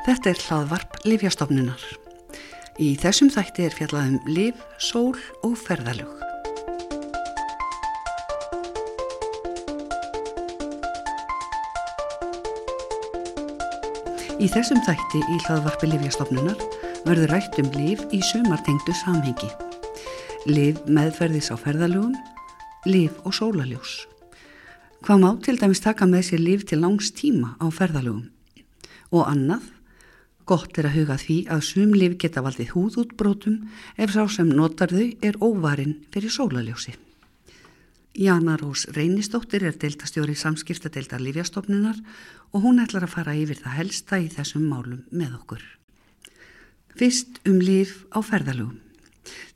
Þetta er hlaðvarp Livjastofnunar. Í þessum þætti er fjallað um liv, sól og ferðalög. Í þessum þætti í hlaðvarpi Livjastofnunar verður rætt um liv í sömartengdu samhengi. Liv meðferðis á ferðalögum, liv og sólaljós. Hvað má til dæmis taka með sér liv til langs tíma á ferðalögum? Og annað, gott er að huga því að sum liv geta valdið húðútbrótum ef sá sem notar þau er óvarin fyrir sólaljósi. Jana Rós Reynistóttir er deiltastjóri samskiptadeildar Lífjastofnunar og hún ætlar að fara yfir það helsta í þessum málum með okkur. Fyrst um líf á ferðalögum.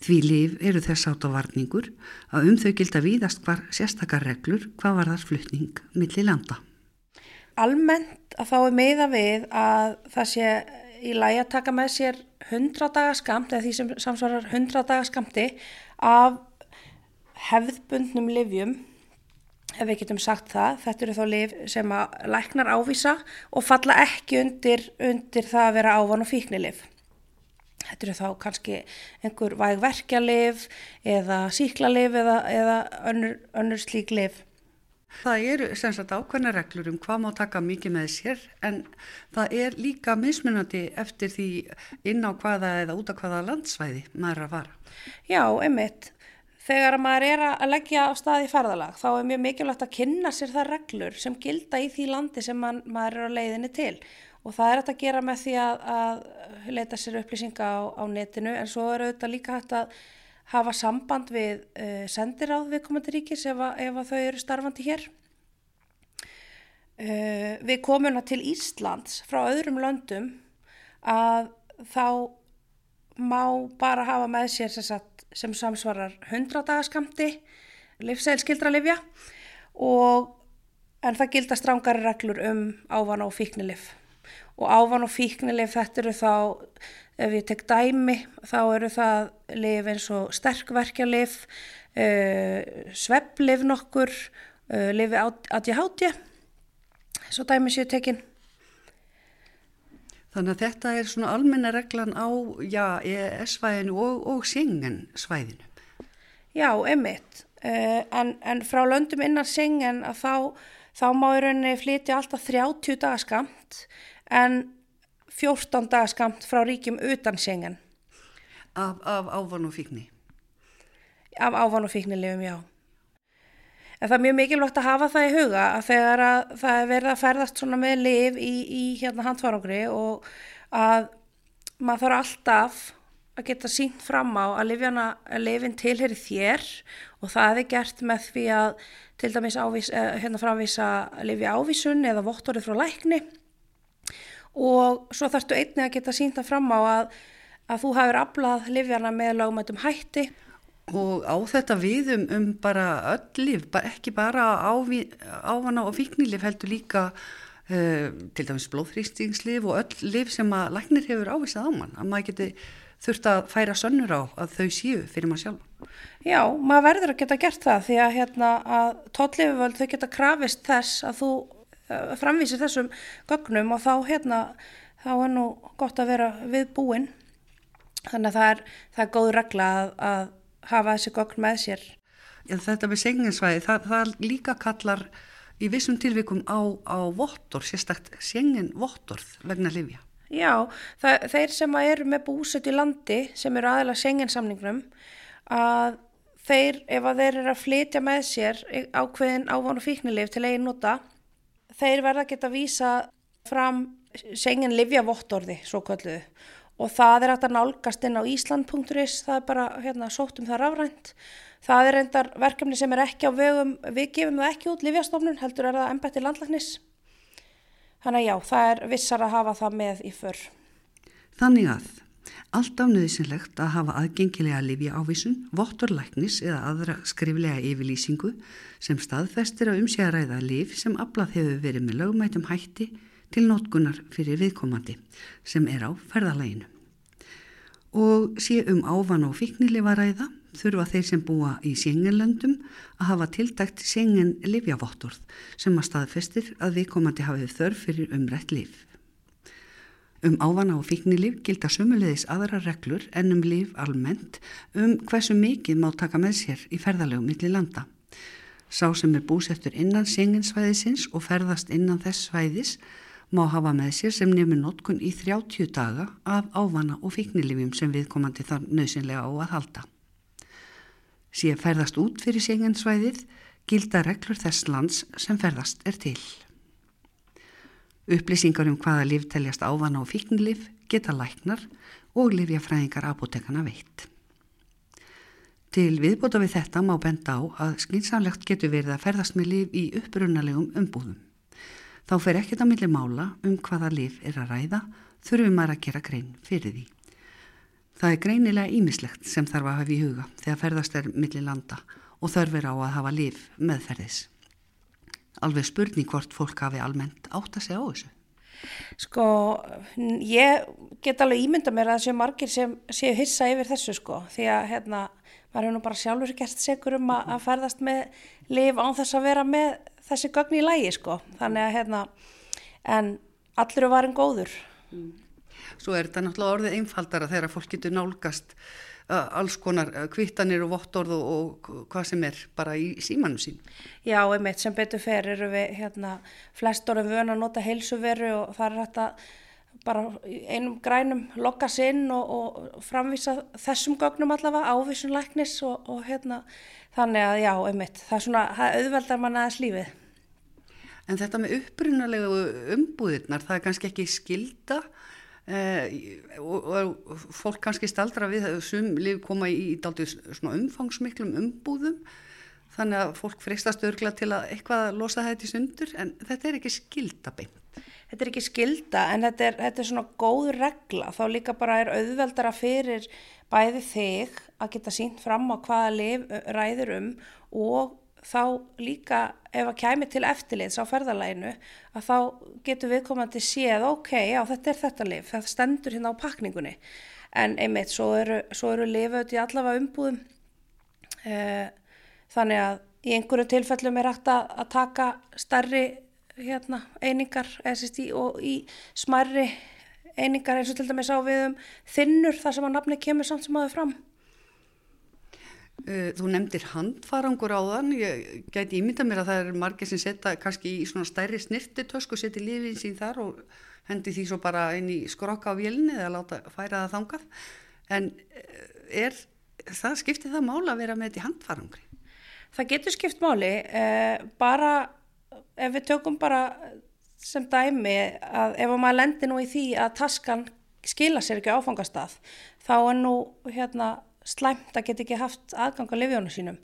Því líf eru þess átt á varningur að um þau gilda víðast hvar sérstakar reglur hvað var þar flutning millir landa. Almennt að þá er meða við að það sé í lægi að taka með sér 100 dagaskamt eða því sem samsvarar 100 dagaskamti af hefðbundnum livjum ef við getum sagt það, þetta eru þá liv sem að læknar ávísa og falla ekki undir, undir það að vera ávon og fíknilif. Þetta eru þá kannski einhver vægverkjalif eða síklarlif eða, eða önnur, önnur slík lif. Það eru sem sagt ákveðna reglur um hvað má taka mikið með sér en það er líka mismunandi eftir því inn á hvaða eða út á hvaða landsvæði maður er að fara. Já, einmitt. Þegar maður er að leggja á staði ferðalag þá er mjög mikilvægt að kynna sér það reglur sem gilda í því landi sem man, maður er á leiðinni til og það er hægt að gera með því að, að leita sér upplýsinga á, á netinu en svo er auðvitað líka hægt að hafa samband við uh, sendiráð við komandi ríkis ef, að, ef að þau eru starfandi hér. Uh, við komum til Íslands frá öðrum löndum að þá má bara hafa með sér sem, sagt, sem samsvarar 100 dagaskamti livsæðilskildra livja og en það gildast rángari reglur um ávana og fíknilif og ávana og fíknilif þetta eru þá ef ég tek dæmi þá eru það lif eins og sterkverkjalif uh, svepplif nokkur uh, lifi ADHD svo dæmi séu tekin Þannig að þetta er svona almenna reglan á já, ES-svæðinu og, og Schengen-svæðinu. Já, emitt. Uh, en, en frá löndum innan Schengen að þá, þá má í rauninni flytja alltaf 30 dagaskamt en 14 dagaskamt frá ríkjum utan Schengen. Af, af ávan og fíkni? Af ávan og fíkni lifum, já. En það er mjög mikilvægt að hafa það í huga að þegar að það er verið að ferðast svona með liv í, í hérna handfarangri og að maður þarf alltaf að geta sínt fram á að livin tilheri þér og það er gert með því að til dæmis ávís, eh, hérna framvísa lifi ávísun eða vottorið frá lækni. Og svo þarfstu einni að geta sínt það fram á að, að þú hafur aflað livjana með lagmætum hætti. Og á þetta við um, bara öll bara, ekki bara ávana og fíknilif heldur líka uh, til dæmis blóðhrýstingslif og öll liv sem að læknir hefur ávisað á mann, að maður geti þurft að færa sönnur á að þau séu fyrir maður sjálf. Já, maður verður að geta gert það því að, hérna, að tóllifuvöld þau geta krafist þess að þú uh, framvísir þessum gögnum og þá, hérna, þá er nú gott að vera við búin. Þannig að það er, það er góð regla að, að hafa þessi gögn með sér. Já, þetta með senginsvæði, það, það líka kallar í vissum tilvikum á, á vottor, sérstakt sengin vottorð vegna livja. Já, það, þeir sem eru með búsut í landi sem eru aðeila senginsamningnum að þeir, ef að þeir eru að flytja með sér ákveðin ávon og fíknilif til eigin nota, þeir verða að geta að vísa fram sengin livja vottorði, svo kalluðu og það er hægt að nálgast inn á Ísland.is, það er bara hérna, sótt um það rafrænt. Það er reyndar verkefni sem er ekki á vegum, við gefum það ekki út Lífjastofnun, heldur er það ennbætti landlagnis. Þannig að já, það er vissar að hafa það með í för. Þannig að alltaf nöðsynlegt að hafa aðgengilega Lífja ávísun, votturlæknis eða aðra skriflega yfirlýsingu sem staðfestir að umsjæðaræða líf sem aflað hefur verið með lögmætum hætti til nótkunar fyrir viðkomandi sem er á ferðalæginu. Og sé um ávan og fíknilefaræða þurfa þeir sem búa í sengenlöndum að hafa tiltækt sengen livjavottorð sem að staðfestir að viðkomandi hafið þörf fyrir umrætt liv. Um ávana og fíknilíf gilda sumulegis aðra reglur en um líf almennt um hversu mikið má taka með sér í ferðalögum millir landa. Sá sem er búsettur innan senginsvæðisins og ferðast innan þess svæðis má hafa með sér sem nefnir notkun í 30 daga af ávana og fíknilifjum sem viðkomandi þar nöðsynlega á að halda. Síðan ferðast út fyrir senginsvæðið gilda reglur þess lands sem ferðast er til. Upplýsingar um hvaða liv teljast ávana og fíknilif geta læknar og livjafræðingar apotekana veitt. Til viðbóta við þetta má benda á að skinsamlegt getur verið að ferðast með liv í upprunalegum umbúðum. Þá fer ekkert að milli mála um hvaða lif er að ræða, þurfum að gera grein fyrir því. Það er greinilega ímislegt sem þarf að hafa í huga þegar ferðast er milli landa og þörfir á að hafa lif meðferðis. Alveg spurning hvort fólk hafi almennt átt að segja á þessu. Sko, ég get alveg ímynda mér að það séu margir sem séu hissa yfir þessu sko, því að hérna, maður hefur nú bara sjálfur gert segur um að ferðast með lif án þess að vera með þessi gögn í lægi sko þannig að hérna en allur var einn góður mm. Svo er þetta náttúrulega orðið einfaldara þegar fólk getur nálgast uh, alls konar uh, kvittanir og vottorð og, og hvað sem er bara í símanu sín Já, einmitt sem betur fer eru við hérna flest orðin vöna að nota heilsuveru og það er þetta bara einum grænum lokka sinn og, og framvísa þessum gögnum allavega ávísunleiknis og, og hérna þannig að já, einmitt, það er svona, það auðveldar manna aðeins lífið. En þetta með upprunalegu umbúðirnar, það er kannski ekki skilda og, og fólk kannski staldra við að sum liv koma í, í daldi svona umfangsmiklum umbúðum þannig að fólk freistast örgla til að eitthvað losa þetta í sundur en þetta er ekki skilda beint. Þetta er ekki skilda en þetta er, þetta er svona góð regla. Þá líka bara er auðveldara fyrir bæði þig að geta sínt fram á hvaða liv ræður um og þá líka ef að kæmi til eftirlits á ferðalæginu að þá getur viðkomandi séð ok, já þetta er þetta liv, þetta stendur hérna á pakningunni. En einmitt svo eru, eru lifauð í allavega umbúðum eh, þannig að í einhverju tilfellum er hægt að, að taka starri hérna, einingar í, og í smærri einingar eins og til dæmis á við um þinnur þar sem að nafni kemur samt sem aðeins fram Þú nefndir handfarangur á þann ég gæti ímynda mér að það er margir sem setja kannski í svona stærri snirtitösku setja lífið sín þar og hendi því svo bara inn í skrokka á vélni eða láta færa það þangað en uh, er það skiptið það mála að vera með þetta í handfarangri? Það getur skipt máli eh, bara ef við tökum bara sem dæmi að ef maður lendir nú í því að taskan skila sér ekki áfangastað þá er nú hérna slæmt að geta ekki haft aðgang á livjónu sínum.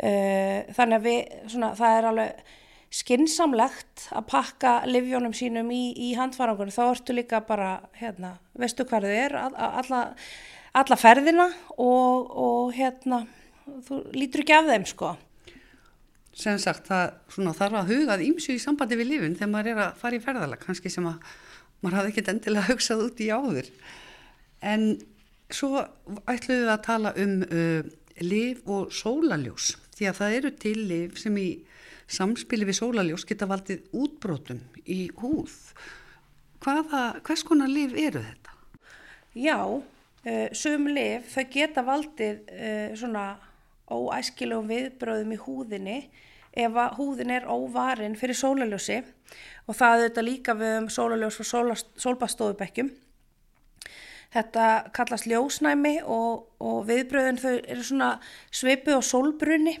Uh, þannig að við, svona, það er alveg skinsamlegt að pakka livjónum sínum í, í handfarangunum þá ertu líka bara, hérna, veistu hvað þið er alla, alla ferðina og, og hérna þú lítur ekki af þeim sko. Sem sagt það svona, þarf að hugað ímsu í sambandi við lífin þegar maður er að fara í ferðalag kannski sem að maður hafði ekkert endilega hugsað út í áður. En svo ætlum við að tala um uh, líf og sólaljós því að það eru til líf sem í samspili við sólaljós geta valdið útbrótum í húð hvaða, hvers konar líf eru þetta? Já, uh, sum líf þau geta valdið uh, svona óæskilegum viðbröðum í húðinni ef að húðin er óvarin fyrir sólaljósi og það er þetta líka við um sólaljós og sólbastofubekjum. Þetta kallast ljósnæmi og, og viðbröðin þau eru svona svipu og sólbrunni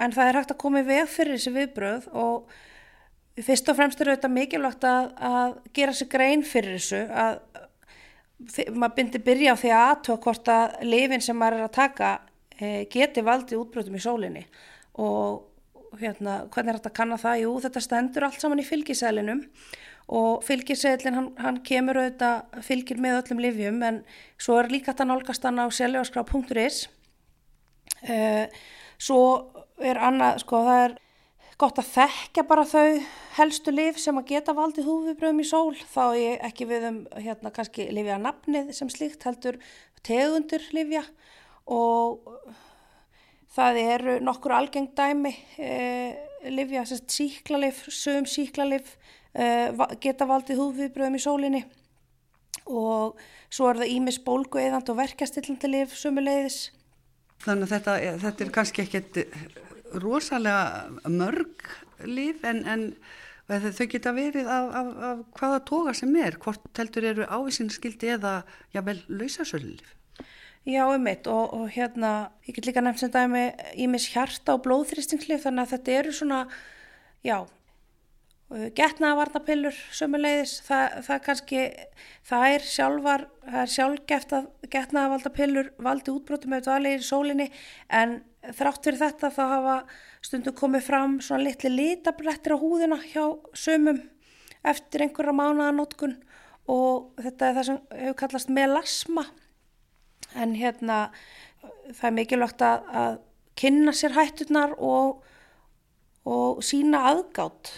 en það er hægt að koma í veg fyrir þessi viðbröð og fyrst og fremst eru þetta mikilvægt að, að gera sér grein fyrir þessu að maður byrja byrja á því að aðtöða hvort að lifin sem maður er að taka e, geti valdið útbröðum í sólinni og hérna, hvernig er þetta að kanna það? Jú, þetta stendur allt saman í fylgisælinum og fylgisælin hann, hann kemur auðvitað fylgir með öllum livjum en svo er líka þetta nálgast hann á seljarskrá.is e, svo er annað, sko, það er gott að þekka bara þau helstu liv sem að geta valdið húfibröðum í sól. Þá er ekki við um hérna kannski livja nafnið sem slíkt heldur tegundur livja og það eru nokkur algeng dæmi e, livja, síklarlif, sögum síklarlif uh, geta valdið húðviðbröðum í sólinni og svo er það ímis bólgu eðand og verkastillandi lif sumuleiðis. Þannig að þetta, þetta er kannski ekkert rosalega mörg lif en, en þau geta verið af, af, af hvaða toga sem er, hvort heldur eru ávísinskildi eða jável lausasöllif. Já, um mitt og, og hérna, ég get líka nefnt sem dæmi ímis hjarta og blóðþrýstingslif þannig að þetta eru svona, já, getnaðavarnapillur sömuleiðis, það, það kannski það er sjálfar það er sjálfgeft að getnaðavarnapillur valdi útbrotum dvalegir í sólinni en þrátt fyrir þetta þá hafa stundum komið fram svona litli litabrettir á húðina hjá sömum eftir einhverja mánaðanótkun og þetta er það sem hefur kallast melasma. En hérna það er mikilvægt að, að kynna sér hættunar og, og sína aðgátt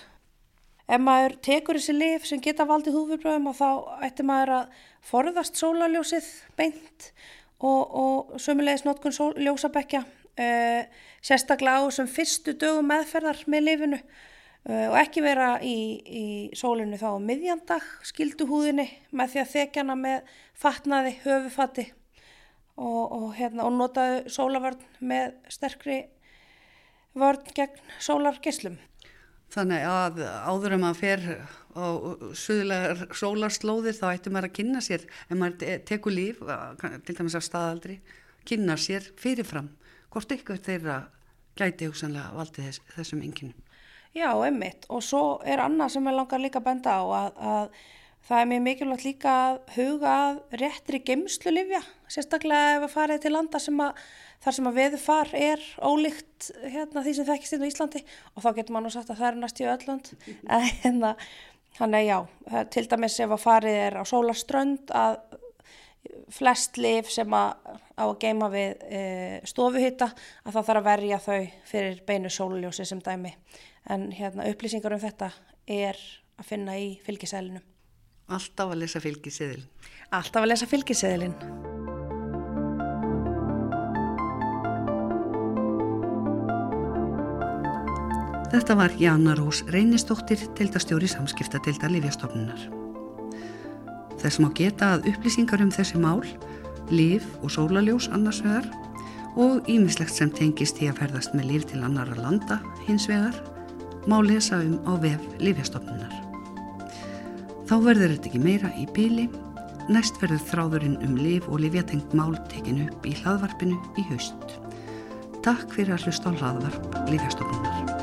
ef maður tekur þessi lif sem geta valdið húfurbröðum og þá ættir maður að forðast sólaljósið beint og, og sömulegis notkun ljósabekja uh, sérstaklega á sem fyrstu dögum meðferðar með lifinu uh, og ekki vera í, í sólinu þá miðjandag skildu húðinni með því að þekjana með fatnaði, höfufatti og, og, hérna, og notaðu sólavörn með sterkri vörn gegn sólargislum. Þannig að áður en maður fer á suðulegar sólarslóðir þá ættum maður að kynna sér, ef maður tekur líf, til dæmis af staðaldri, kynna sér fyrirfram. Hvort ykkur þeirra gæti hugsanlega valdið þess, þessum enginum? Já, emmitt. Og svo er annað sem ég langar líka að benda á að, að það er mjög mikilvægt líka að huga að réttri gemslu livja, sérstaklega ef að farið til landa sem að þar sem að veðu far er ólíkt hérna, því sem þekkist inn á Íslandi. Og þá getur maður nú sagt að það er næst í öllund en hérna, þannig já til dæmis ef að farið er á sólaströnd að flest liv sem að á að geima við e, stofuhitta að það þarf að verja þau fyrir beinu sóluljósi sem dæmi. En hérna upplýsingar um þetta er að finna í fylgisælinum Alltaf að lesa fylgiseðilin Alltaf að lesa fylgiseðilin Þetta var Jana Rós Reynistóttir, deildastjóri samskipta deilda Lífjastofnunar. Þess má geta að upplýsingar um þessi mál, líf og sólaljós annars vegar og ímislegt sem tengist í að ferðast með líf til annara landa hins vegar, má lesa um á vef Lífjastofnunar. Þá verður þetta ekki meira í bíli, næst verður þráðurinn um líf og lífjatengt mál tekin upp í hlaðvarpinu í haust. Takk fyrir að hlusta á hlaðvarp Lífjastofnunar.